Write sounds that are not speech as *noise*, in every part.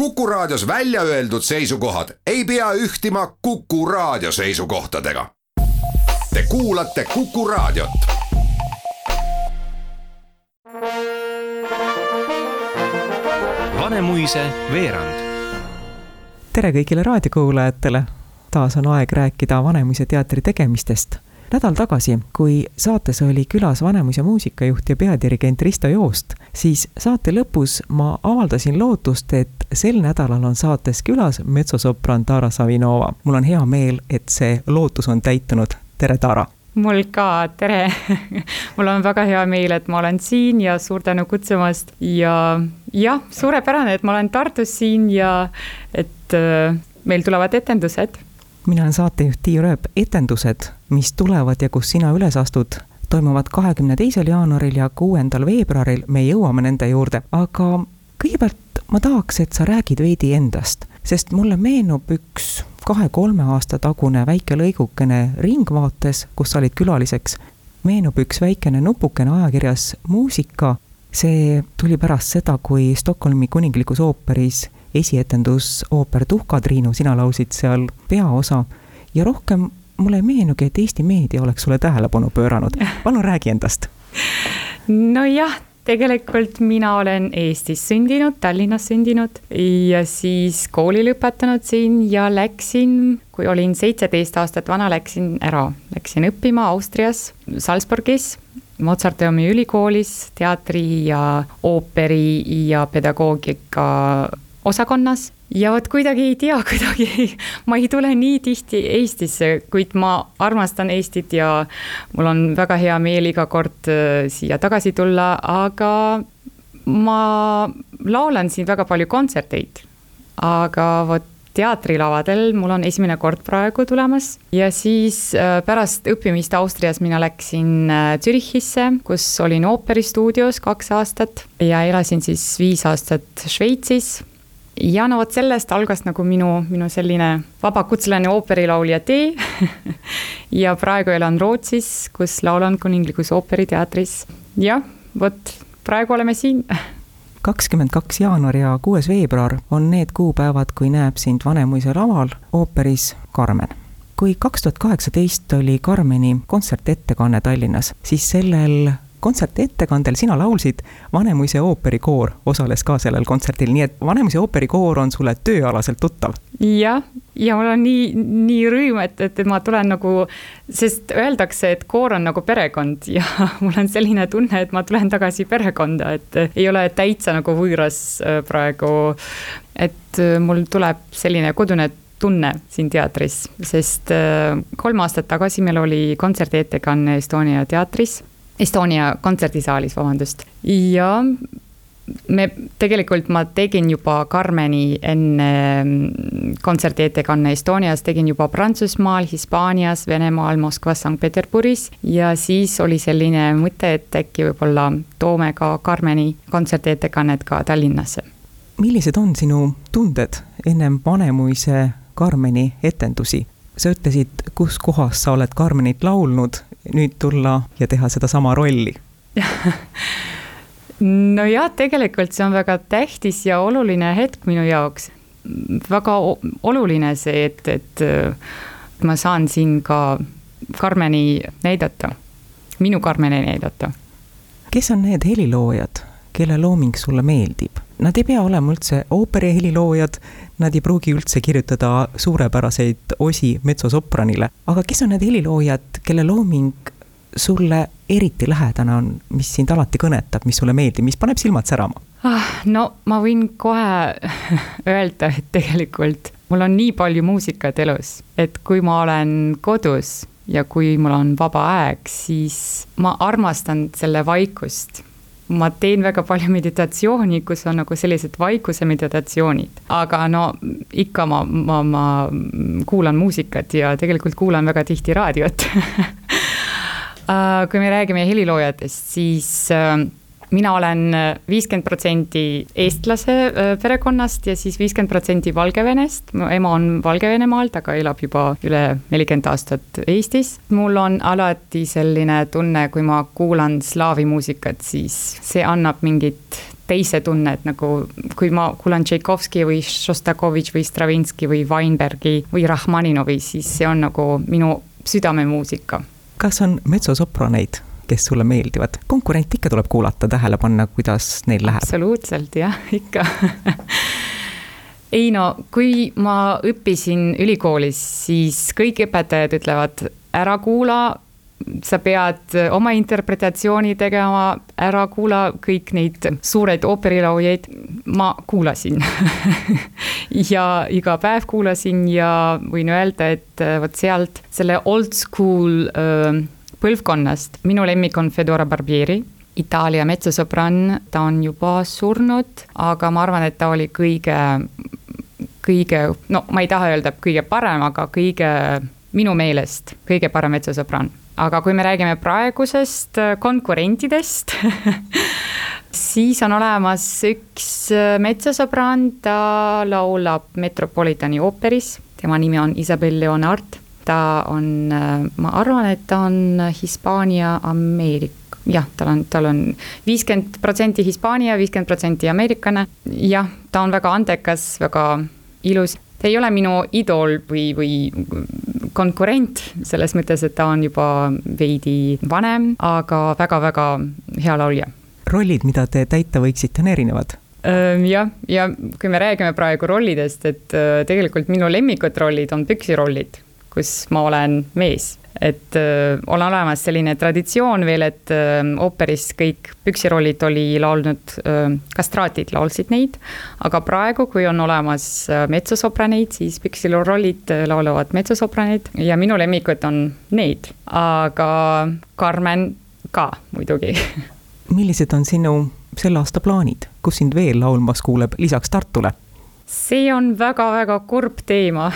Kuku Raadios välja öeldud seisukohad ei pea ühtima Kuku Raadio seisukohtadega. Te kuulate Kuku Raadiot. Vanemuise veerand. tere kõigile raadiokuulajatele. taas on aeg rääkida Vanemuise teatri tegemistest nädal tagasi, kui saates oli külas Vanemuise muusikajuht ja peadirigent Risto Joost, siis saate lõpus ma avaldasin lootust, et sel nädalal on saates külas metsosopran Tara Savinova. mul on hea meel, et see lootus on täitunud. tere, Tara! mul ka, tere *laughs* mul on väga hea meel, et ma olen siin ja suur tänu kutsumast ja jah, suurepärane, et ma olen Tartus siin ja et äh, meil tulevad etendused mina olen saatejuht Tiia Rööp, etendused, mis tulevad ja kus sina üles astud, toimuvad kahekümne teisel jaanuaril ja kuuendal veebruaril, me jõuame nende juurde, aga kõigepealt ma tahaks, et sa räägid veidi endast, sest mulle meenub üks kahe-kolme aasta tagune väike lõigukene Ringvaates, kus sa olid külaliseks, meenub üks väikene nupukene ajakirjas Muusika, see tuli pärast seda, kui Stockholmi kuninglikus ooperis esietendus ooper Tuhkatriinu, sina laulsid seal peaosa ja rohkem mulle ei meenugi, et Eesti meedia oleks sulle tähelepanu pööranud. *laughs* palun räägi endast. nojah, tegelikult mina olen Eestis sündinud, Tallinnas sündinud ja siis kooli lõpetanud siin ja läksin, kui olin seitseteist aastat vana, läksin ära, läksin õppima Austrias, Salzburgis Mozarteumi ülikoolis teatri ja ooperi ja pedagoogika osakonnas ja vot kuidagi ei tea, *laughs* kuidagi ma ei tule nii tihti Eestisse, kuid ma armastan Eestit ja mul on väga hea meel iga kord äh, siia tagasi tulla, aga ma laulan siin väga palju kontserteid. aga vot teatrilavadel mul on esimene kord praegu tulemas ja siis äh, pärast õppimist Austrias mina läksin äh, Zürichisse, kus olin ooperistuudios kaks aastat ja elasin siis viis aastat Šveitsis ja no vot sellest algas nagu minu, minu selline vabakutseline ooperilaulja tee. *laughs* Ja praegu elan Rootsis, kus laulan Kuninglikus ooperiteatris. jah, vot praegu oleme siin. *laughs* kakskümmend kaks jaanuar ja kuues veebruar on need kuupäevad, kui näeb sind Vanemuise laval ooperis Carmen. Kui kaks tuhat kaheksateist oli Carmeni kontsertettekanne Tallinnas, siis sellel kontserti ettekandel sina laulsid, Vanemuise ooperikoor osales ka sellel kontserdil, nii et Vanemuise ooperikoor on sulle tööalaselt tuttav. jah, ja mul on nii, nii rõõm, et, et ma tulen nagu, sest öeldakse, et koor on nagu perekond ja *laughs* mul on selline tunne, et ma tulen tagasi perekonda, et ei ole täitsa nagu võõras äh, praegu. et äh, mul tuleb selline kodune tunne siin teatris, sest äh, kolm aastat tagasi meil oli kontserdi ettekanne Estonia teatris Estonia kontserdisaalis, vabandust, ja me tegelikult ma tegin juba Carmeni enne mm, kontserdi ettekanne Estonias, tegin juba Prantsusmaal, Hispaanias, Venemaal, Moskvas, Sankt-Peterburis. ja siis oli selline mõte, et äkki võib-olla toome ka Carmeni kontserdi ettekannet ka Tallinnasse. millised on sinu tunded ennem Vanemuise Carmeni etendusi? sa ütlesid, kus kohas sa oled Carmenit laulnud nüüd tulla ja teha sedasama rolli *laughs* nojah, tegelikult see on väga tähtis ja oluline hetk minu jaoks. väga oluline see, et, et ma saan siin ka Karmeni näidata, minu Karmeni näidata. kes on need heliloojad, kelle looming sulle meeldib? Nad ei pea olema üldse ooperi heliloojad, nad ei pruugi üldse kirjutada suurepäraseid osi metsosopranile, aga kes on need heliloojad, kelle looming sulle eriti lähedane on, mis sind alati kõnetab, mis sulle meeldib, mis paneb silmad särama? ah, no ma võin kohe *laughs* öelda, et tegelikult mul on nii palju muusikat elus, et kui ma olen kodus ja kui mul on vaba aeg, siis ma armastan selle vaikust ma teen väga palju meditatsiooni, kus on nagu sellised vaikuse meditatsioonid, aga no ikka ma, ma, ma kuulan muusikat ja tegelikult kuulan väga tihti raadiot. *laughs* Äh, kui me räägime heliloojatest, siis äh, mina olen viiskümmend protsenti eestlase äh, perekonnast ja siis viiskümmend protsenti Valgevenest. mu ema on Valgevenemaalt, aga elab juba üle nelikümmend aastat Eestis. mul on alati selline tunne, kui ma kuulan slaavi muusikat, siis see annab mingit teise tunne, et nagu kui ma kuulan Tšaikovski või Šostakovitš või Stravinski või Weinbergi või Rahmaninovi, siis see on nagu minu südamemuusika. kas on metsosopraneid, kes sulle meeldivad, konkurente ikka tuleb kuulata, tähele panna, kuidas neil läheb? absoluutselt jah, ikka *laughs* ei no, kui ma õppisin ülikoolis, siis kõik õpetajad ütlevad, ära kuula sa pead oma interpretatsiooni tegema, ära kuula kõik neid suureid ooperilaujaid. ma kuulasin *laughs* ja iga päev kuulasin ja võin öelda, et vot sealt selle old school äh, põlvkonnast, minu lemmik on Fedora Barbieri Itaalia metsasõbrann, ta on juba surnud, aga ma arvan, et ta oli kõige, kõige, no ma ei taha öelda kõige parem, aga kõige, minu meelest kõige parem metsasõbrann. aga kui me räägime praegusest äh, konkurentidest *laughs* siis on olemas üks äh, metsasõbrann, ta laulab Metropolitani ooperis, tema nimi on Isabel Leonard ta on, ma arvan, et ta on Hispaania Ameerika jah, tal on, tal on viiskümmend protsenti Hispaania, viiskümmend protsenti ameeriklane. jah, ta on väga andekas, väga ilus. ta ei ole minu idool või, või konkurent selles mõttes, et ta on juba veidi vanem, aga väga-väga hea laulja. rollid, mida te täita võiksite, on erinevad jah, ja kui me räägime praegu rollidest, et tegelikult minu lemmikud rollid on püksirollid, kus ma olen mees. Et äh, on olemas selline traditsioon veel, et äh, ooperis kõik püksirollid oli laulnud kastraatid laulsid neid, aga praegu, kui on olemas metsosopraneid, siis püksirollid laulavad metsosopraneid ja minu lemmikud on need, aga Carmen ka muidugi. *laughs* Millised on sinu selle aasta plaanid, kus sind veel laulmas kuuleb lisaks Tartule? see on väga-väga kurb teema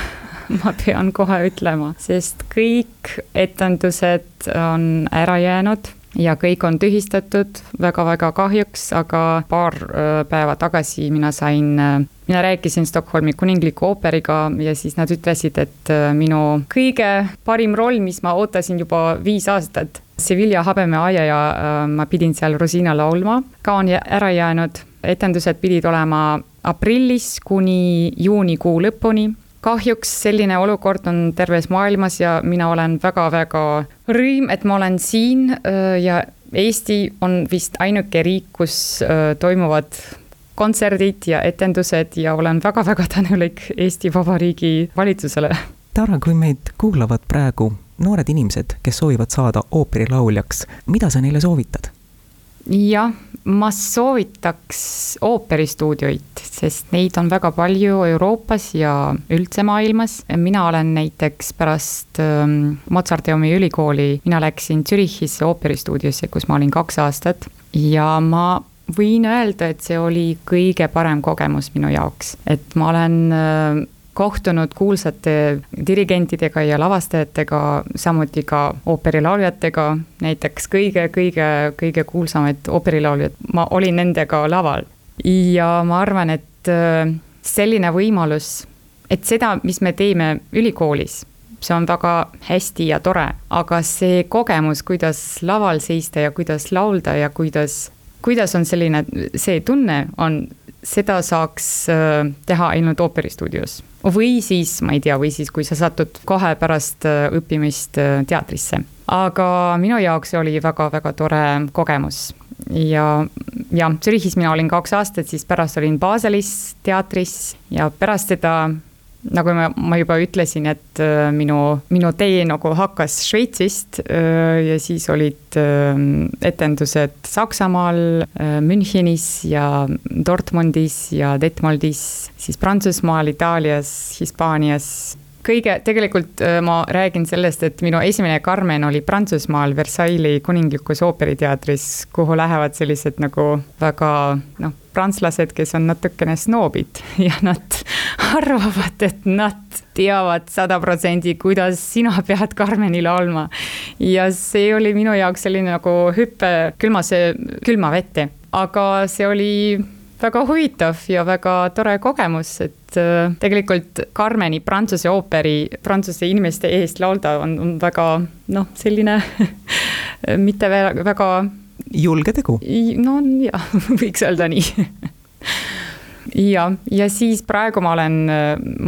*laughs* ma pean kohe ütlema, sest kõik etendused on ära jäänud ja kõik on tühistatud. Väga-väga kahjuks, aga paar äh, päeva tagasi mina sain, äh, mina rääkisin Stockholmi kuningliku ooperiga ja siis nad ütlesid, et äh, minu kõige parim roll, mis ma ootasin juba viis aastat, Sevilla habemeaia ja ma pidin seal Rosina laulma, ka on ära jäänud. etendused pidid olema aprillis kuni juunikuu lõpuni kahjuks selline olukord on terves maailmas ja mina olen väga-väga rõõm, et ma olen siin äh, ja Eesti on vist ainuke riik, kus äh, toimuvad kontserdid ja etendused ja olen väga-väga tänulik Eesti Vabariigi valitsusele. Tara, kui meid kuulavad praegu noored inimesed, kes soovivad saada ooperilauljaks, mida sa neile soovitad? Jah, ma soovitaks ooperistuudioid, sest neid on väga palju Euroopas ja üldse maailmas. mina olen näiteks pärast ähm, Mozarteumi ülikooli, mina läksin Zürichisse ooperistuudiosse, kus ma olin kaks aastat ja ma võin öelda, et see oli kõige parem kogemus minu jaoks, et ma olen äh, kohtunud kuulsate dirigentidega ja lavastajatega, samuti ka ooperilauljatega, näiteks kõige-kõige-kõige kuulsamaid ooperilauljad, ma olin nendega laval. ja ma arvan, et äh, selline võimalus, et seda, mis me teeme ülikoolis, see on väga hästi ja tore, aga see kogemus, kuidas laval seista ja kuidas laulda ja kuidas, kuidas on selline, see tunne on seda saaks äh, teha ainult ooperistuudios. Või siis, ma ei tea, või siis, kui sa satud kohe pärast äh, õppimist äh, teatrisse. aga minu jaoks oli väga-väga tore kogemus ja, ja Zürichis mina olin kaks aastat, siis pärast olin Baselis teatris ja pärast seda nagu ma, ma juba ütlesin, et äh, minu, minu tee nagu hakkas Šveitsist äh, ja siis olid äh, etendused Saksamaal, Münchenis ja Dortmundis ja Detmoldis, siis Prantsusmaal, Itaalias, Hispaanias kõige, tegelikult ma räägin sellest, et minu esimene Carmen oli Prantsusmaal Versailles kuninglikus ooperiteatris, kuhu lähevad sellised nagu väga noh, prantslased, kes on natukene snoobid *laughs* ja nad arvavad, et nad teavad sada protsenti, kuidas sina pead Carmeni laulma. ja see oli minu jaoks selline nagu hüpe külmasse, külma vette, aga see oli väga huvitav ja väga tore kogemus, et äh, tegelikult Carmeni Prantsuse ooperi prantsuse inimeste eest laulda on, on väga noh, selline *laughs* mitte väga julge tegu. no jah, *laughs* võiks öelda nii. Ja, ja siis praegu ma olen,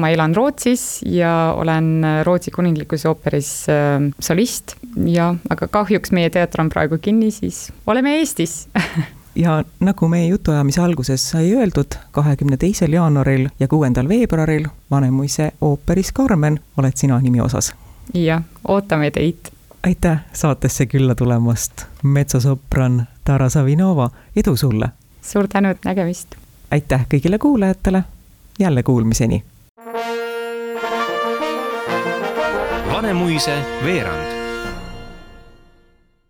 ma elan Rootsis ja olen Rootsi kuninglikus ooperis äh, solist. Ja, aga kahjuks meie teater on praegu kinni, siis oleme Eestis *laughs* ja nagu meie jutuajamise alguses sai öeldud, kahekümne teisel jaanuaril ja kuuendal veebruaril Vanemuise ooperis Carmen oled sina nimi osas. jah, ootame teid. aitäh saatesse külla tulemast, metsosopran Tara Savinova, edu sulle! suur tänu, nägemist! aitäh kõigile kuulajatele, jälle kuulmiseni! Vanemuise veerand